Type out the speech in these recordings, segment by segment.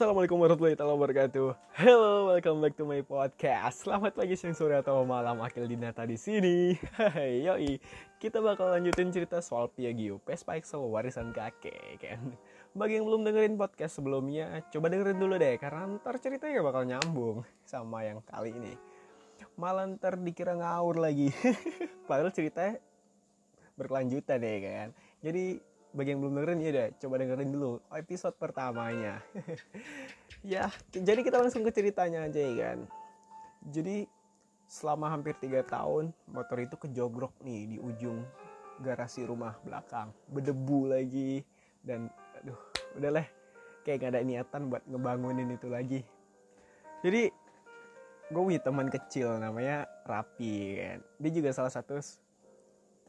Assalamualaikum warahmatullahi wabarakatuh. Hello, welcome back to my podcast. Selamat pagi, siang, sore atau malam. Akil Dinata di sini. Yoi. Kita bakal lanjutin cerita soal Piaggio, Vespa Excel warisan kakek, kan? Bagi yang belum dengerin podcast sebelumnya, coba dengerin dulu deh, karena ntar ceritanya bakal nyambung sama yang kali ini. Malah ntar dikira ngawur lagi. Padahal ceritanya berkelanjutan deh, kan? Jadi bagi yang belum dengerin ya deh coba dengerin dulu episode pertamanya. Ya jadi kita langsung ke ceritanya aja ya kan? Jadi selama hampir tiga tahun motor itu kejogrok nih di ujung garasi rumah belakang. Berdebu lagi dan aduh udah lah kayak gak ada niatan buat ngebangunin itu lagi. Jadi gue punya teman kecil namanya Rapi kan? Dia juga salah satu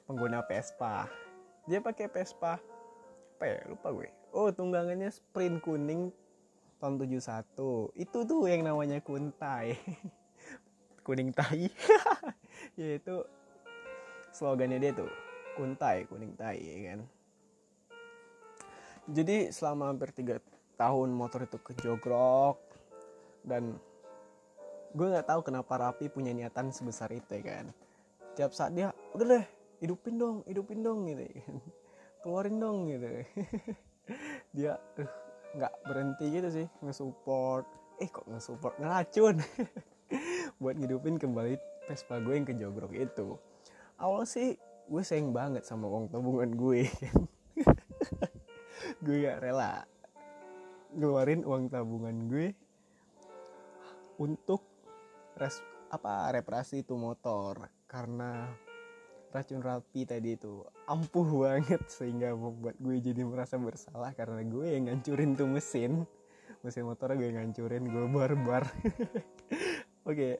pengguna Vespa. Dia pakai Vespa apa ya? Lupa gue. Oh tunggangannya sprint kuning tahun 71 itu tuh yang namanya kuntai kuning tai. Yaitu slogannya dia tuh kuntai kuning tai ya kan? Jadi selama hampir tiga tahun motor itu kejogrok dan gue nggak tahu kenapa Rapi punya niatan sebesar itu ya kan? Tiap saat dia udah deh hidupin dong hidupin dong gitu ya kan keluarin dong gitu. Dia nggak berhenti gitu sih nge-support. Eh kok nge-support? Ngeracun. Buat ngidupin kembali Vespa gue yang kejogrok itu. Awal sih gue sayang banget sama uang tabungan gue. Gue gak rela ngeluarin uang tabungan gue untuk res apa reparasi itu motor. Karena racun rapi tadi itu. Ampuh banget sehingga membuat gue jadi merasa bersalah karena gue yang ngancurin tuh mesin. Mesin motor gue ngancurin gue barbar. Oke okay,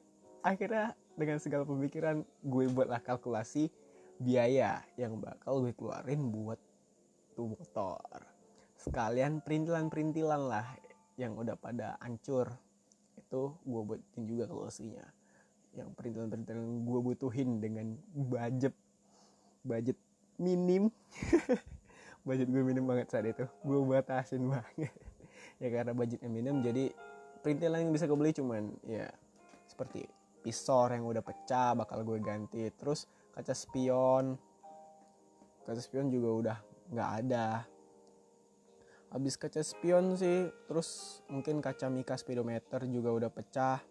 akhirnya dengan segala pemikiran gue buatlah kalkulasi biaya yang bakal gue keluarin buat tuh motor. Sekalian perintilan-perintilan lah yang udah pada hancur. Itu gue buatin juga kalkulasinya yang perintilan-perintilan gue butuhin dengan budget budget minim. Budget gue minim banget saat itu. Gue batasin banget. Ya karena budgetnya minim jadi perintilan yang bisa gue beli cuman ya seperti pisor yang udah pecah bakal gue ganti. Terus kaca spion. Kaca spion juga udah nggak ada. Habis kaca spion sih terus mungkin kaca mika speedometer juga udah pecah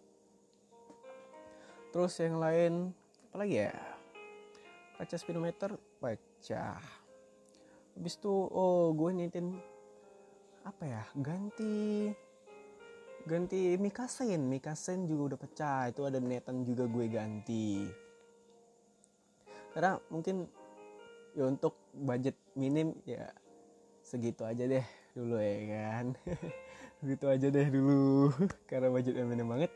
terus yang lain apa lagi ya? Kaca speedometer pecah habis itu oh gue nitin apa ya? Ganti ganti mikasen mikasen juga udah pecah. Itu ada netan juga gue ganti. Karena mungkin ya untuk budget minim ya segitu aja deh dulu ya kan. Segitu aja deh dulu. Karena budgetnya minim banget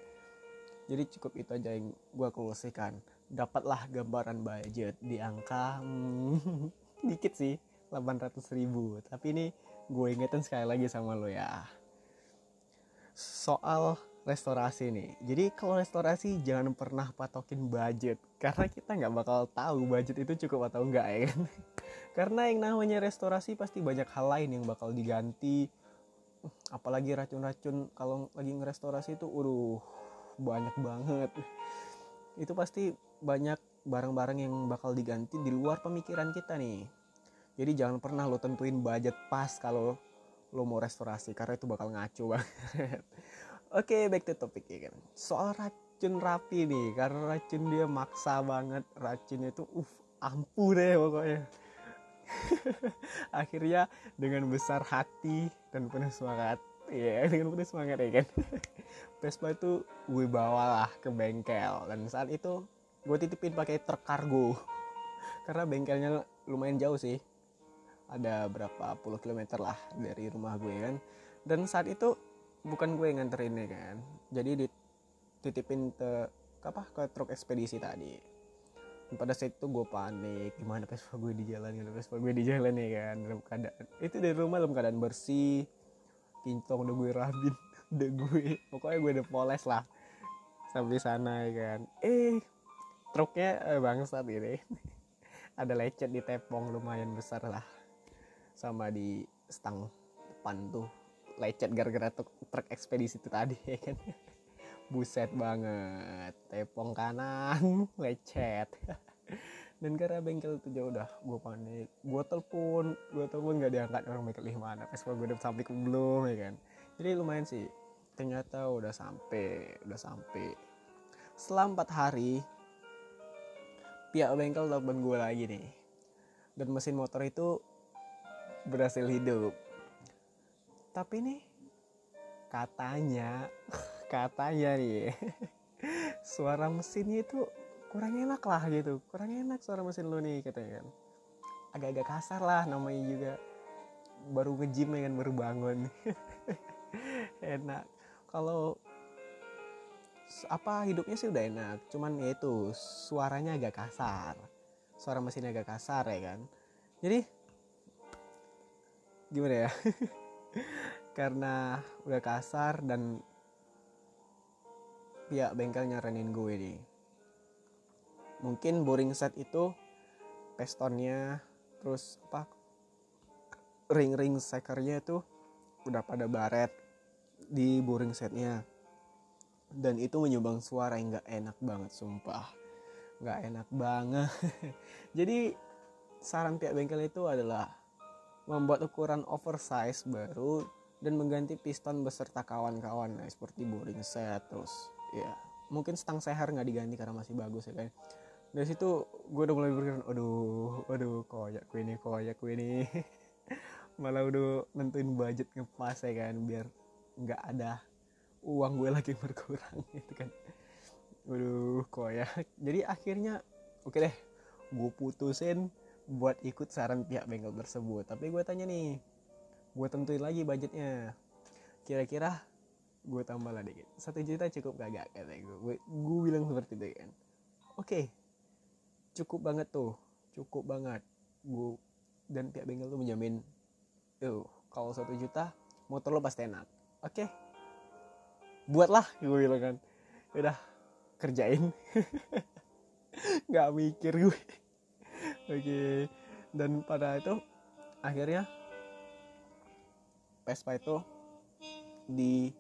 jadi cukup itu aja yang gue kelusikan dapatlah gambaran budget di angka hmm, dikit sih 800 ribu. Tapi ini gue ingetin sekali lagi sama lo ya. Soal restorasi nih. Jadi kalau restorasi jangan pernah patokin budget. Karena kita nggak bakal tahu budget itu cukup atau enggak ya kan? Karena yang namanya restorasi pasti banyak hal lain yang bakal diganti. Apalagi racun-racun kalau lagi ngerestorasi itu udah banyak banget. Itu pasti banyak barang-barang yang bakal diganti di luar pemikiran kita nih. Jadi jangan pernah lo tentuin budget pas kalau lo mau restorasi karena itu bakal ngaco banget. Oke okay, back to topic ya kan. Soal racun rapi nih karena racun dia maksa banget. Racunnya itu uh ampuh deh pokoknya. Akhirnya dengan besar hati dan penuh semangat ya yeah, dengan penuh semangat ya kan? Vespa itu gue bawa lah ke bengkel. Dan saat itu gue titipin pakai truk kargo. Karena bengkelnya lumayan jauh sih. Ada berapa puluh kilometer lah dari rumah gue kan? Dan saat itu bukan gue yang nganterinnya kan? Jadi dititipin ke apa? Ke truk ekspedisi tadi. Dan pada saat itu gue panik gimana Vespa gue di jalan gitu Vespa gue di jalan ya kan? Dalam keadaan itu dari rumah dalam keadaan bersih kincong udah gue rabin udah gue pokoknya gue udah poles lah sampai sana ya kan. Eh truknya eh, bangsat ini. Ada lecet di tepong lumayan besar lah. Sama di stang depan tuh. Lecet gara-gara truk, truk ekspedisi itu tadi ya kan. Buset banget tepong kanan lecet dan karena bengkel itu jauh udah gue panik. Gue telepon gue telepon gak diangkat orang bengkel di mana pas gue udah sampai ke belum ya kan? Jadi lumayan sih ternyata udah sampai udah sampai. Setelah empat hari pihak bengkel telepon gue lagi nih. Dan mesin motor itu berhasil hidup. Tapi nih katanya katanya nih suara mesinnya itu kurang enak lah gitu. Kurang enak suara mesin lu nih katanya kan. Agak-agak kasar lah namanya juga. Baru nge-gym ya kan baru bangun. Enak. Kalau apa hidupnya sih udah enak. Cuman ya itu suaranya agak kasar. Suara mesinnya agak kasar ya kan. Jadi gimana ya? Karena udah kasar dan pihak bengkel nyaranin gue nih mungkin boring set itu pistonnya terus apa ring-ring sekernya tuh udah pada baret di boring setnya. Dan itu menyumbang suara yang gak enak banget sumpah. Gak enak banget. Jadi saran pihak bengkel itu adalah membuat ukuran oversize baru dan mengganti piston beserta kawan-kawan nah, seperti boring set terus ya mungkin stang seher nggak diganti karena masih bagus ya kan dari situ gue udah mulai berpikir aduh aduh koyak gue ini koyak gue ini. Malah udah nentuin budget ngepas ya kan biar nggak ada uang gue lagi berkurang gitu kan. Aduh koyak. Jadi akhirnya oke deh gue putusin buat ikut saran pihak bengkel tersebut. Tapi gue tanya nih gue tentuin lagi budgetnya. Kira-kira gue tambah lah dikit. Satu juta cukup gak gak? Kata gue gue, bilang seperti itu kan. Oke cukup banget tuh cukup banget. Gue dan pihak bengkel tuh menjamin tuh kalau satu juta motor lo pasti enak. Oke. Buatlah gue bilang kan. Udah kerjain. Nggak mikir gue oke. Dan pada itu akhirnya Vespa itu di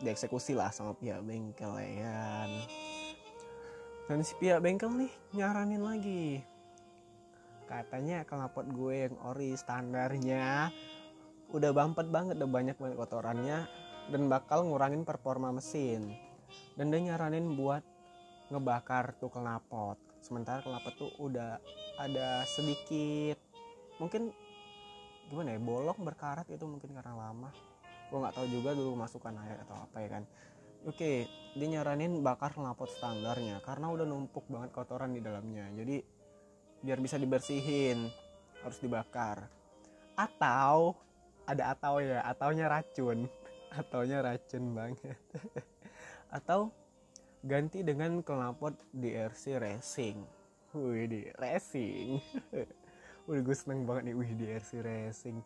dieksekusi lah sama pihak bengkel ya kan dan si pihak bengkel nih nyaranin lagi. Katanya knalpot gue yang ori standarnya udah bampet banget udah banyak banget kotorannya dan bakal ngurangin performa mesin. Dan dia nyaranin buat ngebakar tuh knalpot. Sementara knalpot tuh udah ada sedikit. Mungkin gimana ya bolong berkarat itu mungkin karena lama. Gue nggak tahu juga dulu masukkan air atau apa ya kan oke dia nyaranin bakar knalpot standarnya karena udah numpuk banget kotoran di dalamnya. Jadi biar bisa dibersihin harus dibakar. Atau ada atau ya ataunya racun. Ataunya racun banget. Atau ganti dengan knalpot DRC Racing. Wih di racing. Udah gue seneng banget nih. Wih DRC Racing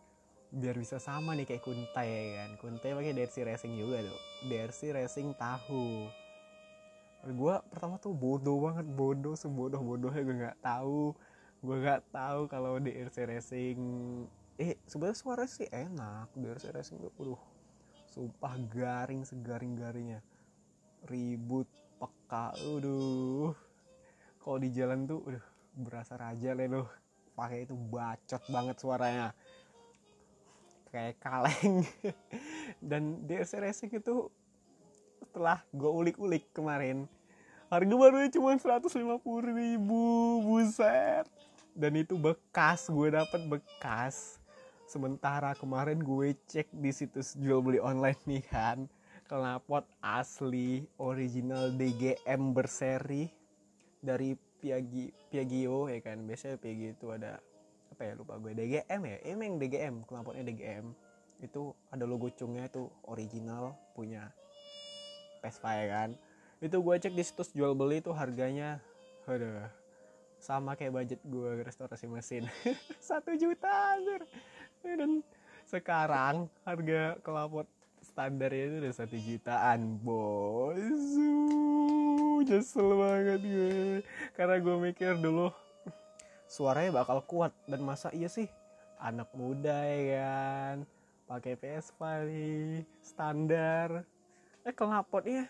biar bisa sama nih kayak Kuntai ya kan? Kuntai pakai DRC Racing juga tuh. DRC Racing tahu. Gue pertama tuh bodoh banget bodoh sebodoh bodohnya gue nggak tahu. Gue nggak tahu kalau DRC Racing eh sebenarnya suara sih enak. DRC Racing tuh udah sumpah garing segaring garingnya ribut peka udah kalau di jalan tuh udah berasa raja loh pakai itu bacot banget suaranya kayak kaleng. Dan DRC Racing itu setelah gue ulik-ulik kemarin harga barunya cuma 150 ribu buset. Dan itu bekas gue dapet bekas. Sementara kemarin gue cek di situs jual beli online nih kan knalpot asli original DGM berseri dari Piagi Piagio ya kan. Biasanya Piagio itu ada apa ya lupa gue. DGM ya? Emang DGM knalpotnya DGM itu ada logo cungnya itu original punya Vespa ya kan. Itu gue cek di situs jual beli itu harganya aduh sama kayak budget gue restorasi mesin. Satu juta anjir. Dan sekarang harga kelapot standarnya itu udah satu jutaan bos. Nyesel banget gue. Karena gue mikir dulu suaranya bakal kuat. Dan masa iya sih? Anak muda ya kan? Pakai Vespa nih standar. Eh knalpotnya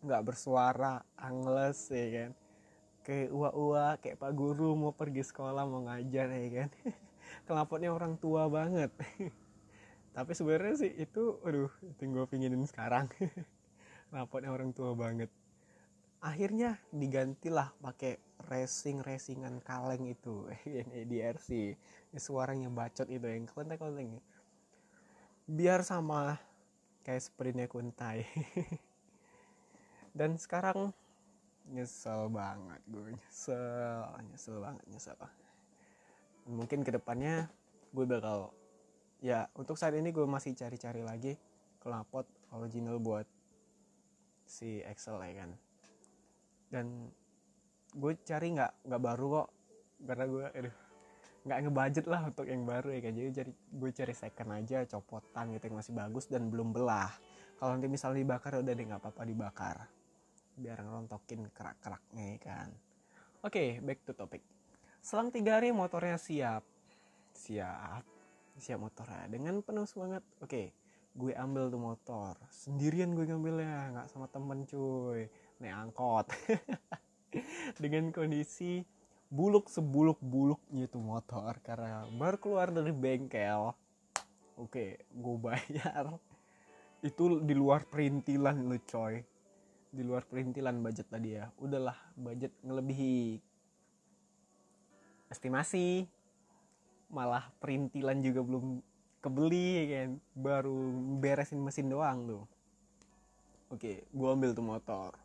nggak bersuara angles ya kan? Kayak ua-ua kayak pak guru mau pergi sekolah mau ngajar ya kan? Knalpotnya orang tua banget. Tapi sebenarnya sih itu aduh itu gue pinginin sekarang. Knalpotnya orang tua banget akhirnya digantilah pakai racing racingan kaleng itu yang ADRC suaranya bacot itu yang kelenteng kelenteng biar sama kayak sprintnya kuntai. Dan sekarang nyesel banget gue nyesel nyesel banget nyesel mungkin ke depannya gue bakal ya untuk saat ini gue masih cari-cari lagi kelapot original buat si Excel ya kan dan gue cari nggak nggak baru kok. Karena gue aduh nggak ngebudget lah untuk yang baru ya kan. Jadi cari gue cari second aja copotan gitu yang masih bagus dan belum belah. Kalau nanti misalnya dibakar udah deh nggak apa-apa dibakar. Biar ngerontokin kerak-keraknya ya kan. Oke okay, back to topic. Selang tiga hari motornya siap. Siap. Siap motornya. Dengan penuh semangat. Oke okay, gue ambil tuh motor. Sendirian gue ngambilnya. Nggak sama temen cuy naik angkot dengan kondisi buluk sebuluk buluknya tuh motor karena baru keluar dari bengkel oke gue bayar. Itu di luar perintilan lu coy. Di luar perintilan budget tadi ya. Udahlah budget ngelebihi. Estimasi. Malah perintilan juga belum kebeli ya kan? Baru beresin mesin doang tuh. Oke gue ambil tuh motor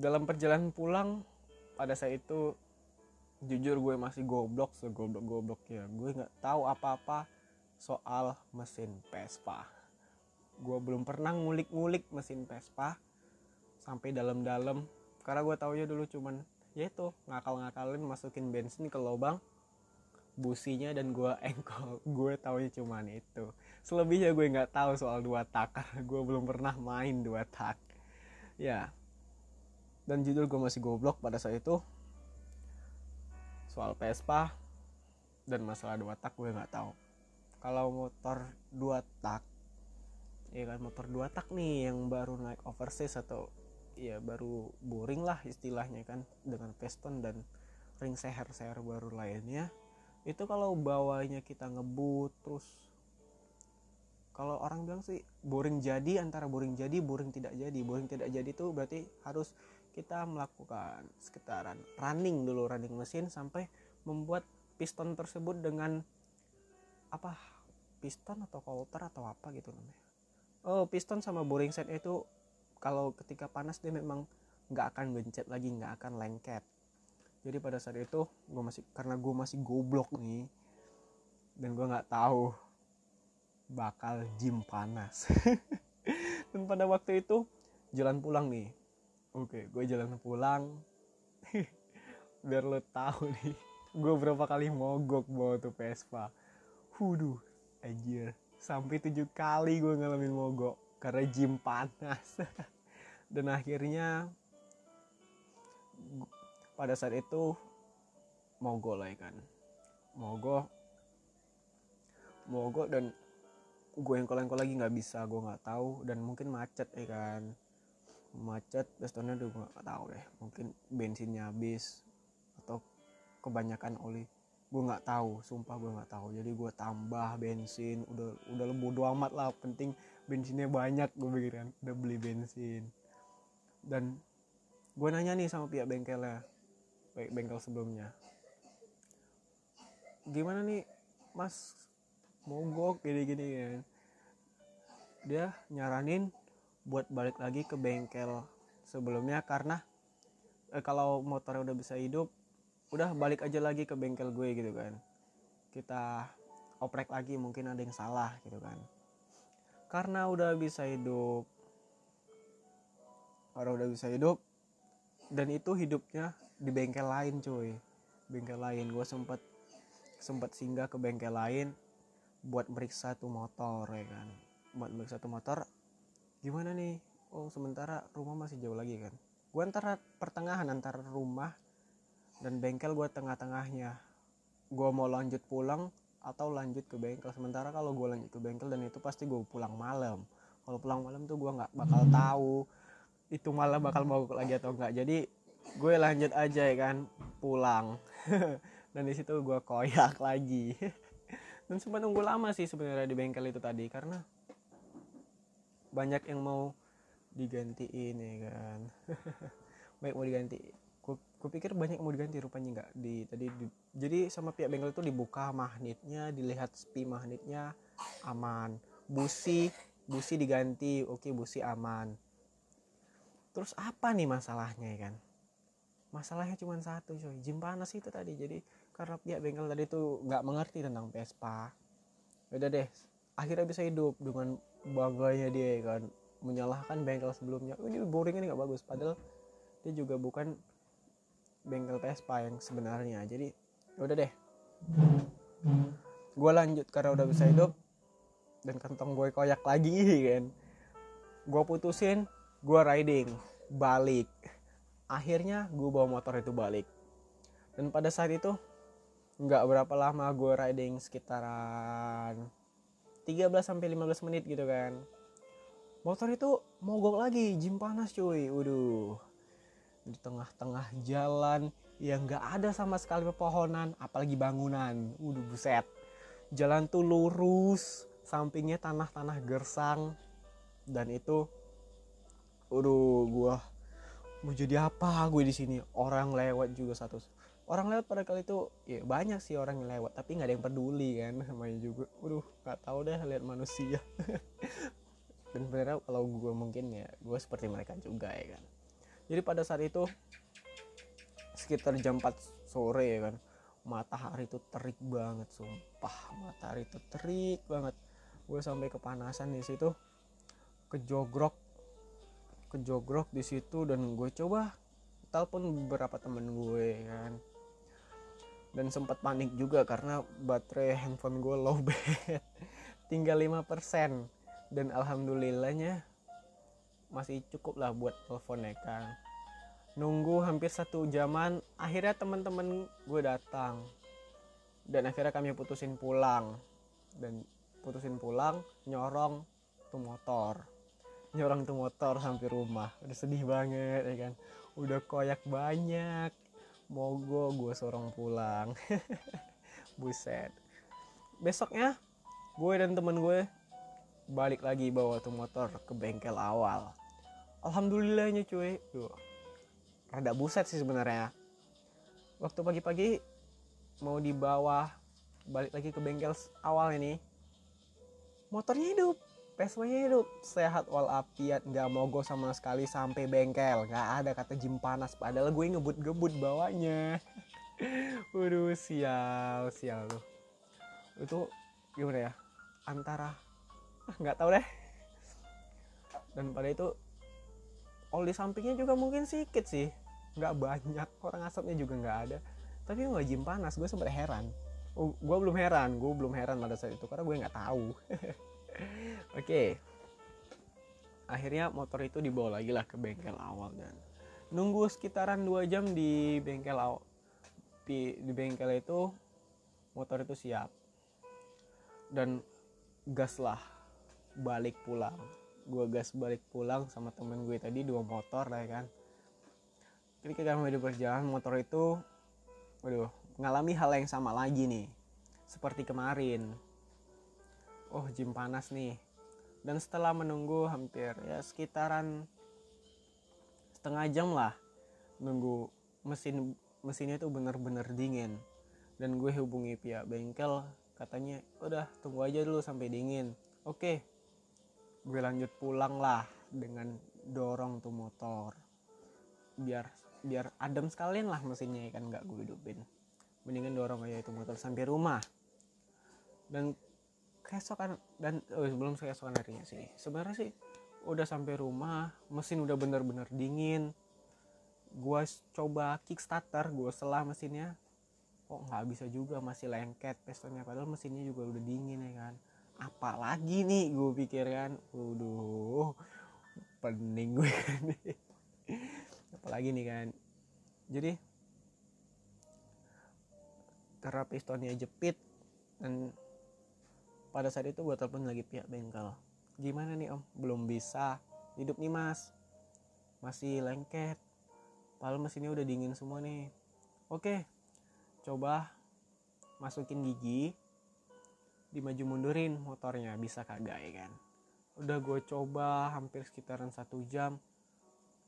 dalam perjalanan pulang pada saat itu jujur gue masih goblok segoblok goblok ya. Gue nggak tahu apa-apa soal mesin Vespa. Gue belum pernah ngulik-ngulik mesin Vespa sampai dalam-dalam. Karena gue taunya dulu cuman ya itu ngakal-ngakalin masukin bensin ke lubang businya dan gue engkol. Gue taunya cuman itu. Selebihnya gue nggak tahu soal dua tak. Gue belum pernah main dua tak. Ya dan judul gue masih goblok pada saat itu. Soal Vespa dan masalah dua tak gue nggak tahu. Kalau motor dua tak ya kan motor dua tak nih yang baru naik overseas atau ya baru boring lah istilahnya kan dengan piston dan ring seher-seher baru lainnya. Itu kalau bawahnya kita ngebut terus kalau orang bilang sih boring jadi antara boring jadi boring tidak jadi. Boring tidak jadi itu berarti harus kita melakukan sekitaran running dulu running mesin sampai membuat piston tersebut dengan apa piston atau coulter atau apa gitu namanya. Oh piston sama boring set itu kalau ketika panas dia memang nggak akan bencet lagi nggak akan lengket. Jadi pada saat itu gue masih karena gue masih goblok nih dan gue nggak tahu bakal gym panas. Dan pada waktu itu jalan pulang nih oke gue jalan pulang. Biar lo tahu nih gue berapa kali mogok bawa tuh Vespa. Huduh, anjir. Sampai tujuh kali gue ngalamin mogok karena gym panas. Dan akhirnya pada saat itu mogok lah ya kan. Mogok mogok dan gue yang koleng lagi nggak bisa gue nggak tahu. Dan mungkin macet ya kan macet pistonnya udah gue nggak tahu deh. Mungkin bensinnya habis atau kebanyakan oli. Gue nggak tahu sumpah gue nggak tahu. Jadi gue tambah bensin udah udah bodo amat lah. Penting bensinnya banyak gue pikir kan. Udah beli bensin. Dan gue nanya nih sama pihak bengkelnya baik bengkel sebelumnya. Gimana nih mas? Mogok gini gini kan. Dia nyaranin buat balik lagi ke bengkel sebelumnya karena eh, kalau motornya udah bisa hidup udah balik aja lagi ke bengkel gue gitu kan. Kita oprek lagi mungkin ada yang salah gitu kan. Karena udah bisa hidup karena udah bisa hidup dan itu hidupnya di bengkel lain cuy. Bengkel lain. Gue sempet sempet singgah ke bengkel lain buat meriksa tuh motor ya kan. Buat meriksa tuh motor gimana nih? Oh sementara rumah masih jauh lagi kan? Gue antara pertengahan antara rumah dan bengkel gue tengah-tengahnya. Gue mau lanjut pulang atau lanjut ke bengkel. Sementara kalau gue lanjut ke bengkel dan itu pasti gue pulang malam. Kalau pulang malam tuh gue nggak bakal tahu itu malam bakal mogok lagi atau enggak jadi gue lanjut aja ya kan? Pulang. Dan di situ gue koyak lagi. Dan sempat nunggu lama sih sebenarnya di bengkel itu tadi karena banyak yang mau digantiin ya kan? Baik mau diganti. Gue pikir banyak yang mau diganti rupanya enggak di tadi di, jadi sama pihak bengkel itu dibuka magnetnya dilihat spi magnetnya aman. Busi busi diganti oke busi aman. Terus apa nih masalahnya ya kan? Masalahnya cuma satu coy. Jim panas itu tadi. Jadi karena pihak bengkel tadi tuh nggak mengerti tentang Vespa. Udah deh akhirnya bisa hidup dengan bangganya dia ya kan? Menyalahkan bengkel sebelumnya. Oh, ini boring ini nggak bagus. Padahal dia juga bukan bengkel Vespa yang sebenarnya. Jadi ya udah deh. Gue lanjut karena udah bisa hidup dan kantong gue koyak lagi kan? Gue putusin gue riding. Balik. Akhirnya gue bawa motor itu balik. Dan pada saat itu nggak berapa lama gue riding sekitaran 13 sampai 15 menit gitu kan. Motor itu mogok lagi jim panas cuy. Waduh. Di tengah-tengah jalan yang nggak ada sama sekali pepohonan apalagi bangunan. Udah buset. Jalan tuh lurus sampingnya tanah-tanah gersang. Dan itu udah gua mau jadi apa? Gue di sini. Orang lewat juga satu orang lewat pada kali itu ya banyak sih orang yang lewat tapi nggak ada yang peduli kan namanya juga waduh nggak tahu deh lihat manusia. Dan sebenarnya kalau gue mungkin ya gue seperti mereka juga ya kan. Jadi pada saat itu sekitar jam 4 sore ya kan matahari itu terik banget sumpah matahari itu terik banget. Gue sampai kepanasan di situ kejogrok kejogrok di situ dan gue coba telepon beberapa temen gue kan dan sempat panik juga karena baterai handphone gue low bed. Tinggal 5% dan alhamdulillahnya masih cukup lah buat telepon ya kan nunggu hampir satu jaman akhirnya teman-teman gue datang. Dan akhirnya kami putusin pulang. Dan putusin pulang nyorong tuh motor. Nyorong tuh motor sampai rumah. Udah sedih banget ya kan? Udah koyak banyak mogo gue sorong pulang. Buset. Besoknya gue dan temen gue balik lagi bawa tuh motor ke bengkel awal. Alhamdulillahnya cuy. Tuh rada buset sih sebenarnya. Waktu pagi-pagi mau dibawa balik lagi ke bengkel awal ini motornya hidup Vespa-nya hidup. Sehat walafiat nggak mogok sama sekali sampai bengkel. Nggak ada kata jim panas padahal gue ngebut-ngebut bawanya waduh sial sial tuh. Itu gimana ya antara ah, nggak tahu deh. Dan pada itu oli sampingnya juga mungkin sedikit sih. Nggak banyak orang asapnya juga nggak ada. Tapi nggak jim panas gue sempat heran. Oh, gue belum heran gue belum heran pada saat itu karena gue nggak tahu oke. Okay. akhirnya motor itu dibawa lagi lah ke bengkel awal dan nunggu sekitaran dua jam di bengkel awal di, di bengkel itu motor itu siap. Dan gas lah balik pulang. Gue gas balik pulang sama temen gue tadi dua motor lah ya kan. Ketika kami di perjalanan motor itu waduh mengalami hal yang sama lagi nih. Seperti kemarin oh jim panas nih. Dan setelah menunggu hampir ya sekitaran setengah jam lah nunggu mesin mesinnya itu bener-bener dingin. Dan gue hubungi pihak bengkel katanya udah tunggu aja dulu sampai dingin. Oke gue lanjut pulang lah dengan dorong tuh motor. Biar biar adem sekalian lah mesinnya kan nggak gue hidupin. Mendingan dorong aja itu motor sampai rumah. Dan keesokan dan oh, sebelum keesokan harinya sih. Sebenarnya sih udah sampai rumah mesin udah bener-bener dingin. Gue coba kickstarter gue selah mesinnya. Kok nggak bisa juga masih lengket pistonnya padahal mesinnya juga udah dingin ya kan. Apalagi nih gue pikir kan. Waduh pening gue kan apalagi nih kan. Jadi karena pistonnya jepit dan pada saat itu gue telepon lagi pihak bengkel. Gimana nih om? Belum bisa hidup nih mas. Masih lengket. Padahal mesinnya udah dingin semua nih. Oke coba masukin gigi dimaju mundurin motornya. Bisa kagak ya kan? Udah gue coba hampir sekitaran satu jam.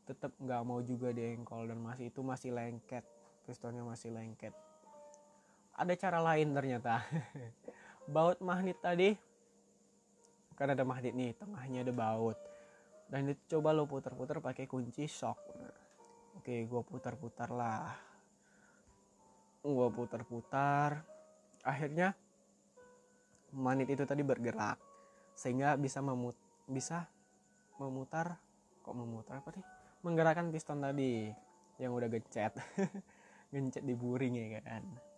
Tetap nggak mau juga diengkol dan masih itu masih lengket. Pistonnya masih lengket. Ada cara lain ternyata baut magnet tadi. Kan ada magnet nih tengahnya ada baut. Dan itu coba lo putar-putar pakai kunci shock. Oke gue putar-putar lah. Gue putar-putar. Akhirnya magnet itu tadi bergerak. Sehingga bisa memut bisa memutar kok memutar apa nih menggerakkan piston tadi yang udah gencet. Gencet di buring ya kan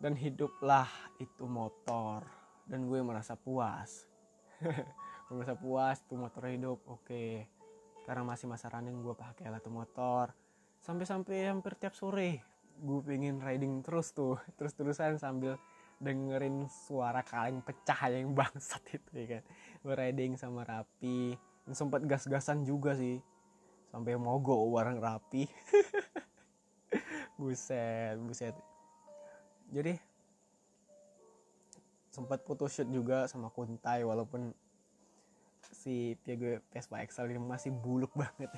dan hiduplah itu motor. Dan gue merasa puas. Gue merasa puas tuh motor hidup oke. Sekarang masih masa running gue pakai alat motor. Sampai-sampai hampir tiap sore gue pengen riding terus tuh. Terus-terusan sambil dengerin suara kaleng pecah yang bangsat itu ya kan. Gue riding sama Rapi. Dan sempat gas-gasan juga sih. Sampai mogok bareng Rapi. Buset buset jadi sempat putus shoot juga sama Kuntai walaupun si Piago Vespa Excel ini masih buluk banget.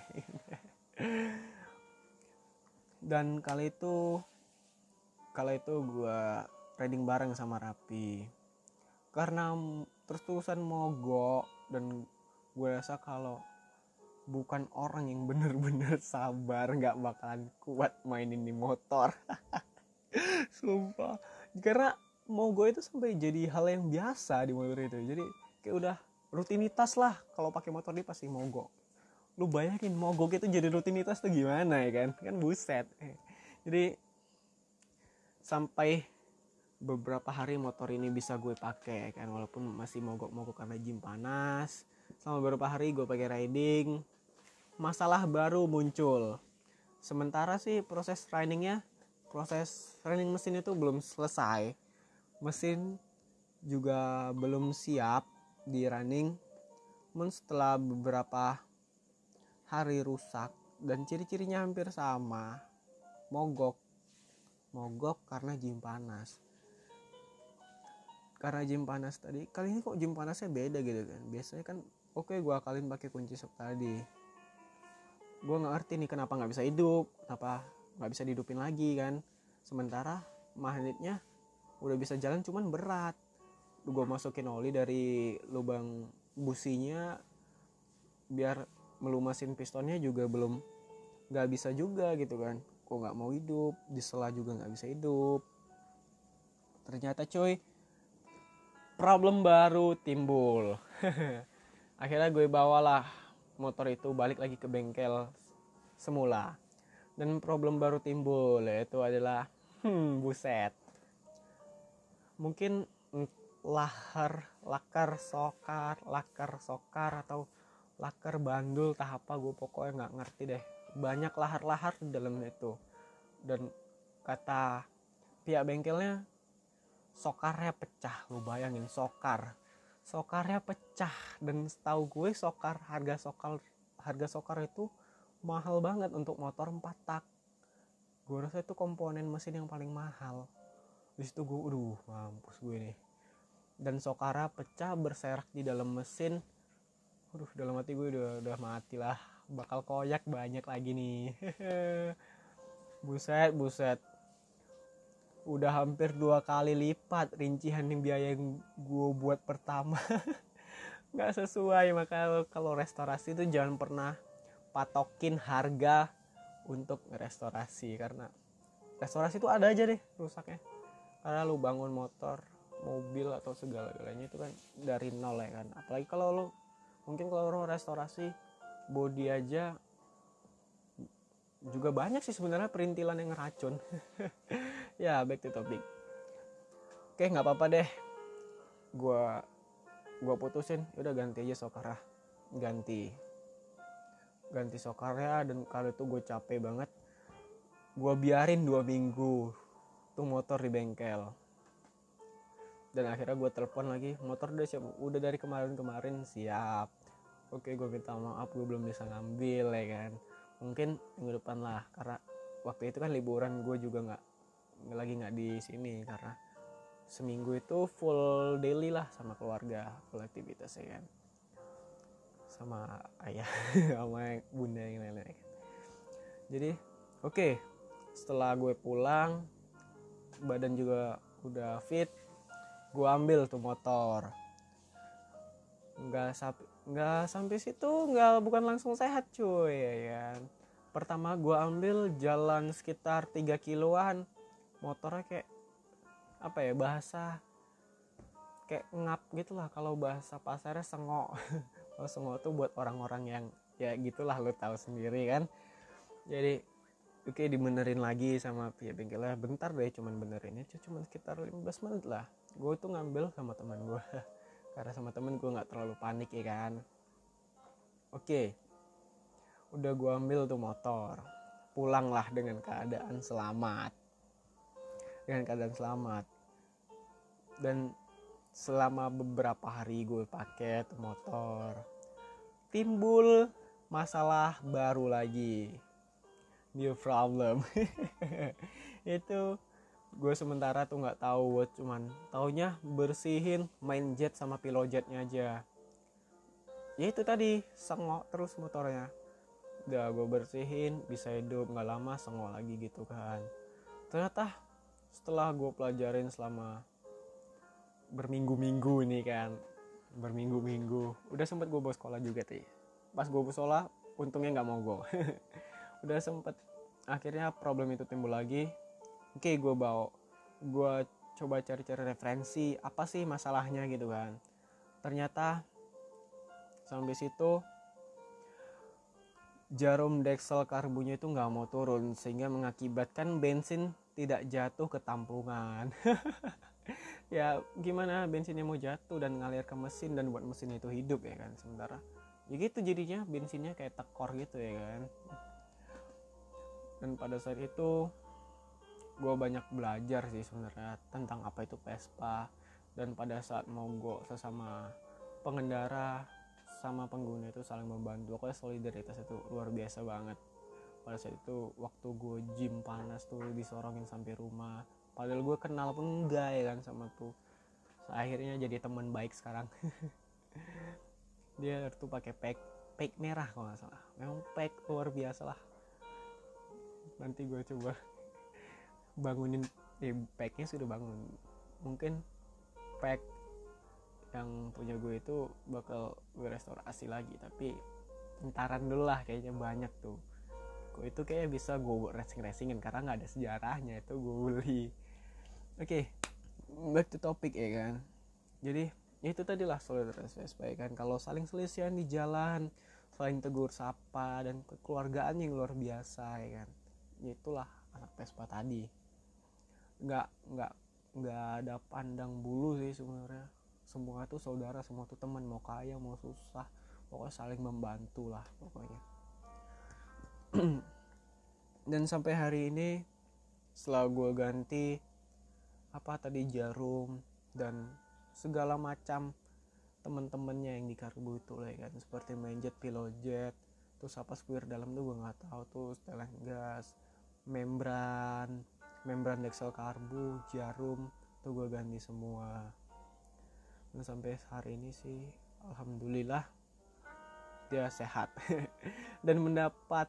Dan kali itu kali itu gue riding bareng sama Rapi. Karena terus-terusan mogok dan gue rasa kalau bukan orang yang bener-bener sabar nggak bakalan kuat mainin di motor sumpah. Karena mogok itu sampai jadi hal yang biasa di motor itu. Jadi kayak udah rutinitas lah. Kalau pakai motor dia pasti mogok. Lu bayangin mogok itu jadi rutinitas tuh gimana ya kan? Kan buset. Jadi sampai beberapa hari motor ini bisa gue pakai kan? Walaupun masih mogok-mogok karena gym panas. Selama beberapa hari gue pakai riding. Masalah baru muncul. Sementara sih proses trainingnya proses training mesin itu belum selesai. Mesin juga belum siap di running. Namun setelah beberapa hari rusak dan ciri-cirinya hampir sama mogok. Mogok karena jim panas. Karena jim panas tadi kali ini kok jim panasnya beda gitu kan. Biasanya kan oke okay, gue akalin pakai kunci shock tadi. Gue nggak ngerti nih kenapa nggak bisa hidup kenapa nggak bisa dihidupin lagi kan. Sementara magnetnya udah bisa jalan cuman berat. Gue masukin oli dari lubang businya biar melumasin pistonnya juga belum nggak bisa juga gitu kan. Kok nggak mau hidup di sela juga nggak bisa hidup. Ternyata coy problem baru timbul. Akhirnya gue bawalah motor itu balik lagi ke bengkel semula dan problem baru timbul yaitu adalah hmm buset. Mungkin lahar lakar sokar lakar sokar atau lakar bandul tahap apa gue pokoknya nggak ngerti deh. Banyak lahar-lahar di dalam itu. Dan kata pihak bengkelnya sokarnya pecah. Lo bayangin sokar. Sokarnya pecah. Dan setahu gue sokar harga sokar harga sokar itu mahal banget untuk motor 4 tak. Gue rasa itu komponen mesin yang paling mahal. Di situ gue aduh mampus gue nih dan sokara pecah berserak di dalam mesin. Aduh dalam hati gue udah udah mati lah. Bakal koyak banyak lagi nih. Buset buset. Udah hampir dua kali lipat rincian nih biaya yang gue buat pertama. Nggak sesuai maka kalau restorasi itu jangan pernah patokin harga untuk restorasi karena restorasi itu ada aja deh rusaknya. Karena lu bangun motor mobil atau segala-galanya itu kan dari nol ya kan. Apalagi kalau lu mungkin kalau orang restorasi body aja juga banyak sih sebenarnya perintilan yang ngeracun ya back to topic. Oke nggak apa-apa deh. Gue gua putusin. Udah ganti aja sokara. Ganti ganti sokarnya dan kali itu gue capek banget. Gue biarin dua minggu tuh motor di bengkel. Dan akhirnya gue telepon lagi motor udah siap. Udah dari kemarin-kemarin siap. Oke gue minta maaf gue belum bisa ngambil ya kan. Mungkin minggu depan lah karena waktu itu kan liburan gue juga nggak lagi nggak di sini karena seminggu itu full daily lah sama keluarga full aktivitas ya kan sama ayah sama bunda yang lain-lain. Jadi oke okay, setelah gue pulang badan juga udah fit gue ambil tuh motor. Nggak sampai nggak sampai situ nggak bukan langsung sehat cuy ya kan? Pertama gue ambil jalan sekitar 3 kiloan motornya kayak apa ya bahasa kayak ngap gitulah kalau bahasa pasarnya sengok kalau sengok tuh buat orang-orang yang ya gitulah lo tahu sendiri kan. Jadi oke okay, dibenerin lagi sama pihak bengkelnya bentar deh cuman benerinnya cuman sekitar 15 menit lah. Gue tuh ngambil sama teman gue karena sama temen gue nggak terlalu panik ya kan? Oke. Udah gue ambil tuh motor. Pulanglah dengan keadaan selamat. Dengan keadaan selamat. Dan selama beberapa hari gue pakai motor timbul masalah baru lagi. New problem. Itu gue sementara tuh nggak tahu cuman taunya bersihin main jet sama pilojetnya aja. Ya itu tadi sengok terus motornya. Udah gue bersihin bisa hidup nggak lama sengok lagi gitu kan. Ternyata setelah gue pelajarin selama berminggu-minggu ini kan. Berminggu-minggu. Udah sempet gue bawa sekolah juga tuh pas gue bawa sekolah untungnya nggak mau gue udah sempet. Akhirnya problem itu timbul lagi. Oke okay, gue bawa. Gue coba cari-cari referensi apa sih masalahnya gitu kan. Ternyata sampai situ jarum deksel karbunya itu nggak mau turun sehingga mengakibatkan bensin tidak jatuh ke tampungan ya gimana bensinnya mau jatuh dan ngalir ke mesin dan buat mesin itu hidup ya kan sementara. Ya gitu jadinya bensinnya kayak tekor gitu ya kan. Dan pada saat itu gue banyak belajar sih sebenarnya tentang apa itu Vespa. Dan pada saat mogok sesama pengendara sama pengguna itu saling membantu. Pokoknya solidaritas itu luar biasa banget. Pada saat itu waktu gue gym panas tuh disorongin sampai rumah padahal gue kenal pun enggak ya kan sama tuh. Akhirnya jadi teman baik sekarang. Dia tuh pakai pack pack merah kalau nggak salah. Memang pack luar biasa lah. Nanti gue coba bangunin eh, packnya sudah bangun. Mungkin pack yang punya gue itu bakal gue restorasi lagi tapi entaran dulu lah kayaknya banyak tuh. Gue itu kayak bisa gue racing racingin karena nggak ada sejarahnya itu gue beli okay, back to topic ya kan. Jadi ya itu tadi lah solidaritas Vespa kan. Kalau saling selisihan di jalan saling tegur sapa dan kekeluargaan yang luar biasa ya kan. Ya itulah anak Vespa tadi. Nggak nggak nggak ada pandang bulu sih sebenarnya. Semua itu saudara semua itu teman. Mau kaya mau susah pokoknya saling membantu lah pokoknya. Dan sampai hari ini setelah gue ganti apa tadi jarum dan segala macam temen-temennya yang di karbu itu lah ya kan. Seperti main jet pilot jet terus apa square dalam tuh gue nggak tahu. Tuh setelan gas membran membran Dexel karbu jarum tuh gue ganti semua. Dan sampai hari ini sih alhamdulillah dia sehat. Dan mendapat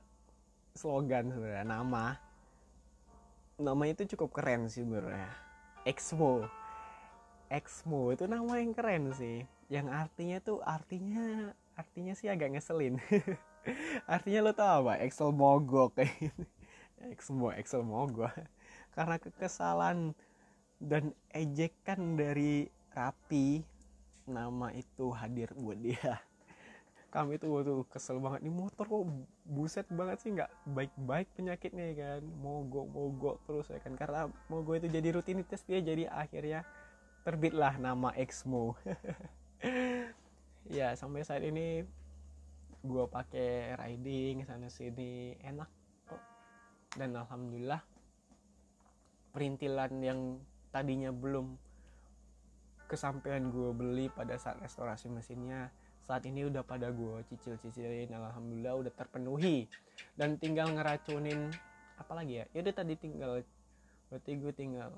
slogan sebenarnya nama. Nama itu cukup keren sih sebenarnya Exmo. Exmo itu nama yang keren sih. Yang artinya tuh artinya artinya sih agak ngeselin. Artinya lo tau apa? Excel mogok. Kayak Exmo Excel mogok. Karena kekesalan dan ejekan dari Rapi nama itu hadir buat dia kami tuh tuh kesel banget. Nih motor kok buset banget sih nggak baik-baik penyakitnya ya kan. Mogok mogok terus ya kan. Karena mogok itu jadi rutinitas dia jadi akhirnya terbitlah nama Exmo ya sampai saat ini gue pakai riding sana sini enak kok. Dan alhamdulillah perintilan yang tadinya belum kesampaian gue beli pada saat restorasi mesinnya saat ini udah pada gue cicil-cicilin alhamdulillah udah terpenuhi. Dan tinggal ngeracunin apa lagi ya? Ya udah tadi tinggal berarti gue tinggal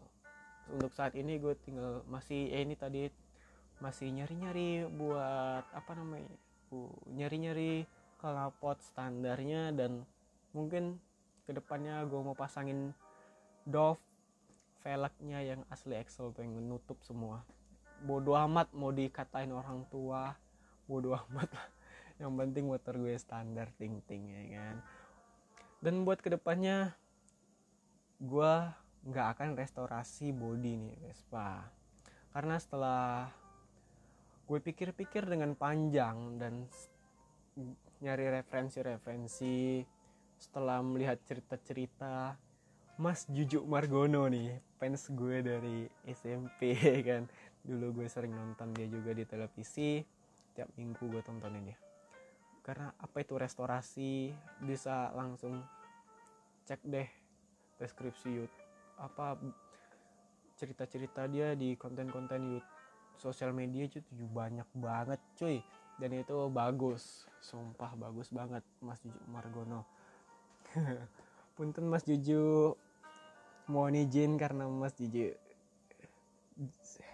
untuk saat ini gue tinggal masih eh ini tadi masih nyari-nyari buat apa namanya nyari-nyari knalpot standarnya dan mungkin ke depannya gue mau pasangin Dove velgnya yang asli Excel tuh yang menutup semua. Bodoh amat mau dikatain orang tua bodoh amat lah. Yang penting motor gue standar ting ting ya kan. Dan buat ke depannya gue nggak akan restorasi body nih Vespa. Karena setelah gue pikir-pikir dengan panjang dan nyari referensi-referensi setelah melihat cerita-cerita Mas Jujuk Margono nih fans gue dari SMP kan. Dulu gue sering nonton dia juga di televisi tiap minggu gue tontonin dia karena apa itu restorasi bisa langsung cek deh deskripsi YouTube apa cerita-cerita dia di konten-konten YouTube sosial media itu banyak banget cuy. Dan itu bagus sumpah bagus banget Mas Juju Margono. Punten Mas Juju. Mohon izin karena Mas Juju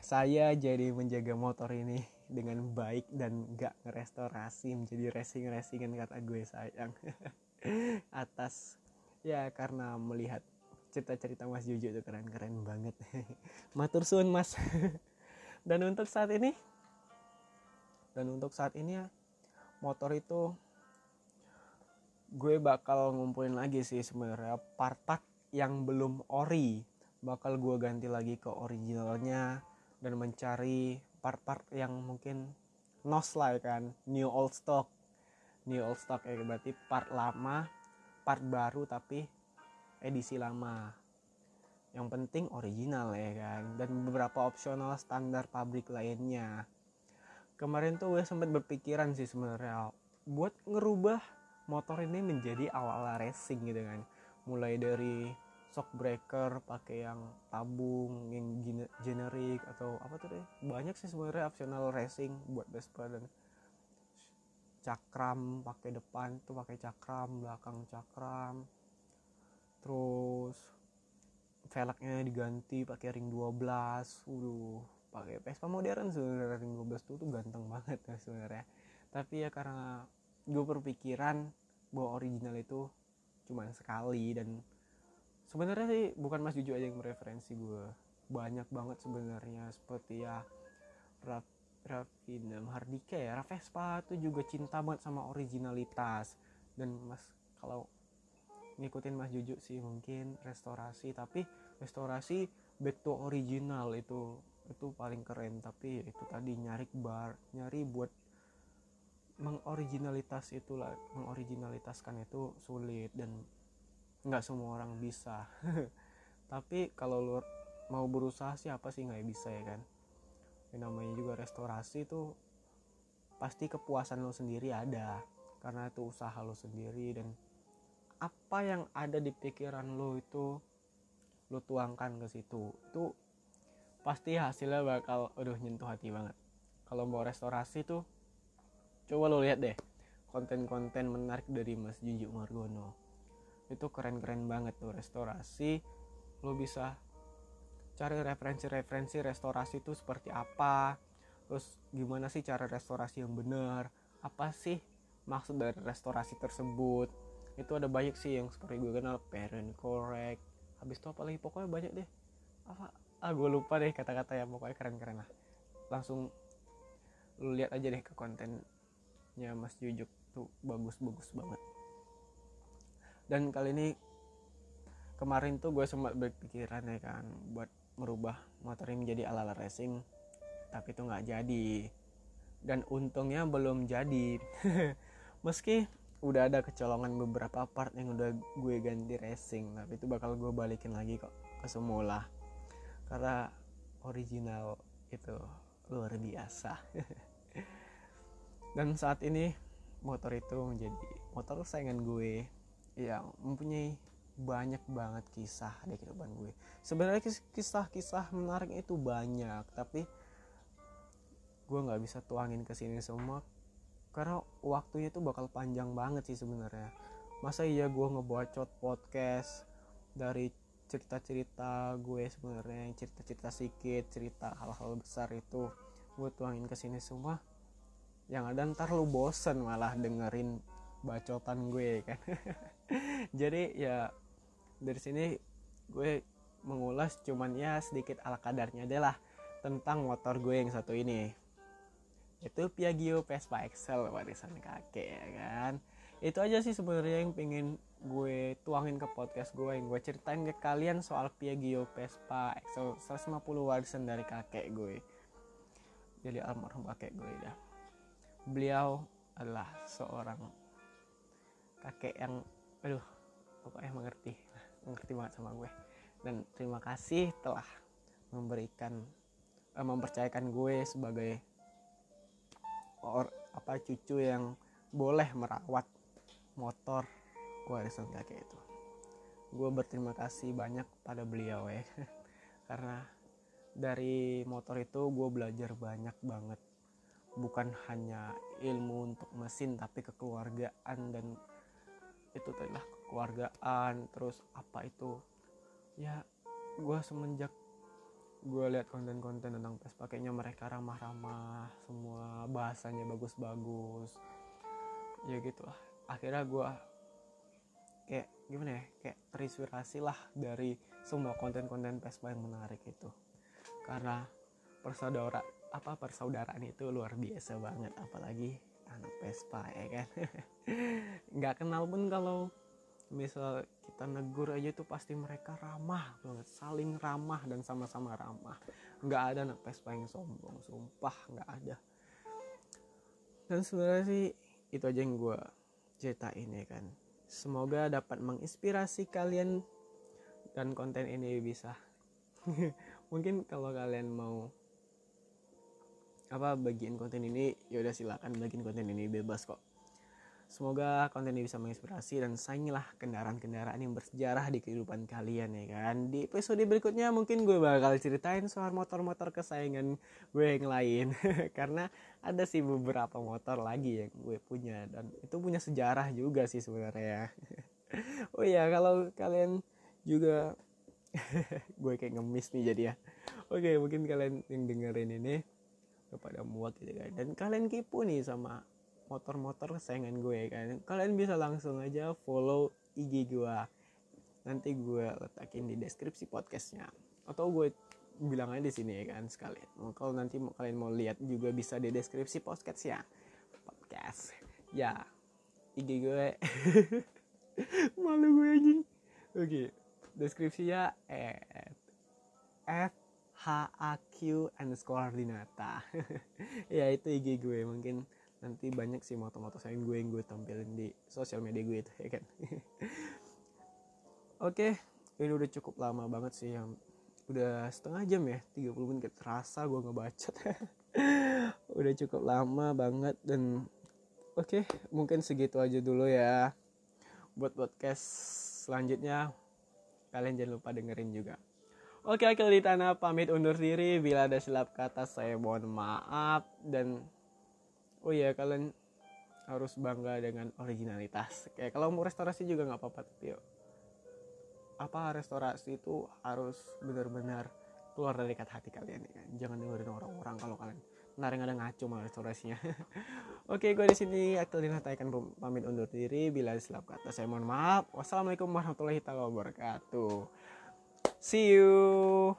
saya jadi menjaga motor ini dengan baik dan gak ngerestorasi menjadi racing-racingan kata gue sayang. Atas ya karena melihat cerita-cerita Mas Jojo itu keren-keren banget. Matur suun Mas. Dan untuk saat ini dan untuk saat ini ya motor itu gue bakal ngumpulin lagi sih sebenarnya part-part yang belum ori. Bakal gue ganti lagi ke originalnya dan mencari part-part yang mungkin nos lah ya kan. New old stock. New old stock ya berarti part lama part baru tapi edisi lama. Yang penting original ya kan. Dan beberapa opsional standar pabrik lainnya. Kemarin tuh gue sempat berpikiran sih sebenarnya buat ngerubah motor ini menjadi awal racing gitu kan. Mulai dari shock breaker pakai yang tabung yang generik atau apa tuh deh. Banyak sih sebenarnya opsional racing buat Vespa dan cakram pakai depan tuh pakai cakram belakang cakram. Terus velgnya diganti pakai ring 12 waduh pakai Vespa modern sebenarnya ring 12 tuh tuh ganteng banget ya sebenarnya. Tapi ya karena gue berpikiran bahwa original itu cuma sekali dan sebenarnya sih bukan Mas Juju aja yang mereferensi gue banyak banget sebenarnya seperti ya Raf, Rafina Hardika ya. Vespa tuh juga cinta banget sama originalitas. Dan Mas kalau ngikutin Mas Juju sih mungkin restorasi tapi restorasi back to original itu itu paling keren. Tapi itu tadi nyari bar nyari buat mengoriginalitas itulah mengoriginalitaskan itu sulit. Dan nggak semua orang bisa. Tapi kalau lo mau berusaha sih apa sih nggak bisa ya kan? Yang namanya juga restorasi itu pasti kepuasan lo sendiri ada karena itu usaha lo sendiri dan apa yang ada di pikiran lo itu lo tuangkan ke situ. Itu pasti hasilnya bakal aduh nyentuh hati banget. Kalau mau restorasi tuh coba lo lihat deh konten-konten menarik dari Mas Junju Margono itu keren-keren banget tuh restorasi. Lo bisa cari referensi-referensi restorasi itu seperti apa terus gimana sih cara restorasi yang benar apa sih maksud dari restorasi tersebut. Itu ada banyak sih yang seperti gue kenal parent correct habis itu apa lagi pokoknya banyak deh. Apa? Ah gue lupa deh kata-kata yang pokoknya keren-keren lah. Langsung lu lihat aja deh ke kontennya Mas Jujuk tuh bagus-bagus banget dan kali ini kemarin tuh gue sempat berpikiran ya kan buat merubah motor ini menjadi ala-ala racing tapi itu nggak jadi. Dan untungnya belum jadi. Meski udah ada kecolongan beberapa part yang udah gue ganti racing tapi itu bakal gue balikin lagi kok ke semula. Karena original itu luar biasa. Dan saat ini motor itu menjadi motor saingan gue yang mempunyai banyak banget kisah di kehidupan gue. Sebenarnya kisah-kisah menarik itu banyak tapi gue nggak bisa tuangin ke sini semua karena waktunya tuh bakal panjang banget sih sebenarnya. Masa iya gue ngebacot podcast dari cerita-cerita gue sebenarnya cerita-cerita sedikit cerita hal-hal besar itu gue tuangin ke sini semua. Yang ada ntar lu bosen malah dengerin bacotan gue kan jadi ya dari sini gue mengulas cuman ya sedikit ala kadarnya deh lah tentang motor gue yang satu ini. Itu Piaggio Vespa Excel warisan kakek ya kan? Itu aja sih sebenarnya yang pengen gue tuangin ke podcast gue yang gue ceritain ke kalian soal Piaggio Vespa Excel 150 warisan dari kakek gue. Jadi almarhum kakek gue ya beliau adalah seorang kakek yang aduh pokoknya mengerti. Mengerti banget sama gue. Dan terima kasih telah memberikan eh, mempercayakan gue sebagai or apa cucu yang boleh merawat motor warisan kakek itu gue berterima kasih banyak pada beliau ya. Karena dari motor itu gue belajar banyak banget. Bukan hanya ilmu untuk mesin tapi kekeluargaan dan itu adalah kekeluargaan terus apa itu. Ya gue semenjak gue lihat konten-konten tentang pes pakainya mereka ramah-ramah semua bahasanya bagus-bagus. Ya gitu lah. Akhirnya gue kayak gimana ya kayak terinspirasi lah dari semua konten-konten Vespa yang menarik itu. Karena persaudara apa persaudaraan itu luar biasa banget apalagi anak Vespa ya kan? Nggak kenal pun kalau misal kita negur aja tuh pasti mereka ramah banget saling ramah dan sama-sama ramah. Nggak ada anak Vespa yang sombong sumpah nggak ada. Dan sebenarnya sih itu aja yang gue ceritain ya kan? Semoga dapat menginspirasi kalian dan konten ini bisa. Mungkin kalau kalian mau apa bagian konten ini ya udah silakan bagian konten ini bebas kok. Semoga konten ini bisa menginspirasi dan sayangilah kendaraan-kendaraan yang bersejarah di kehidupan kalian ya kan? Di episode berikutnya mungkin gue bakal ceritain soal motor-motor kesayangan gue yang lain. Karena ada sih beberapa motor lagi yang gue punya dan itu punya sejarah juga sih sebenarnya. Oh iya kalau kalian juga gue kayak ngemis nih jadi ya. Oke mungkin kalian yang dengerin ini kepada muat gitu kan. Dan kalian kepo nih sama motor-motor kesayangan gue kan. Kalian bisa langsung aja follow IG gue nanti gue letakin di deskripsi podcastnya. Atau gue bilang aja di sini ya kan sekalian. Kalau nanti kalian mau lihat juga bisa di deskripsi podcast ya. Podcast. Ya IG gue. Malu gue anjing. Oke deskripsinya eh F HAQ underscore Dinata ya itu IG gue. Mungkin nanti banyak sih moto-moto sayang gue yang gue tampilin di sosial media gue itu ya kan? Oke ini udah cukup lama banget sih yang udah setengah jam ya 30 menit. Terasa gue ngebacot. Udah cukup lama banget dan oke mungkin segitu aja dulu ya buat podcast selanjutnya. Kalian jangan lupa dengerin juga Oke, oke di tanah pamit undur diri. Bila ada silap kata saya mohon maaf dan oh iya kalian harus bangga dengan originalitas. Kayak kalau mau restorasi juga nggak apa-apa tapi yuk. Apa restorasi itu harus benar-benar keluar dari kata hati kalian ya kan. Jangan dengerin orang-orang kalau kalian ntar yang ada ngaco malah restorasinya. Oke, gue di sini akan pamit undur diri. Bila ada silap kata saya mohon maaf. Wassalamualaikum warahmatullahi wabarakatuh. See you.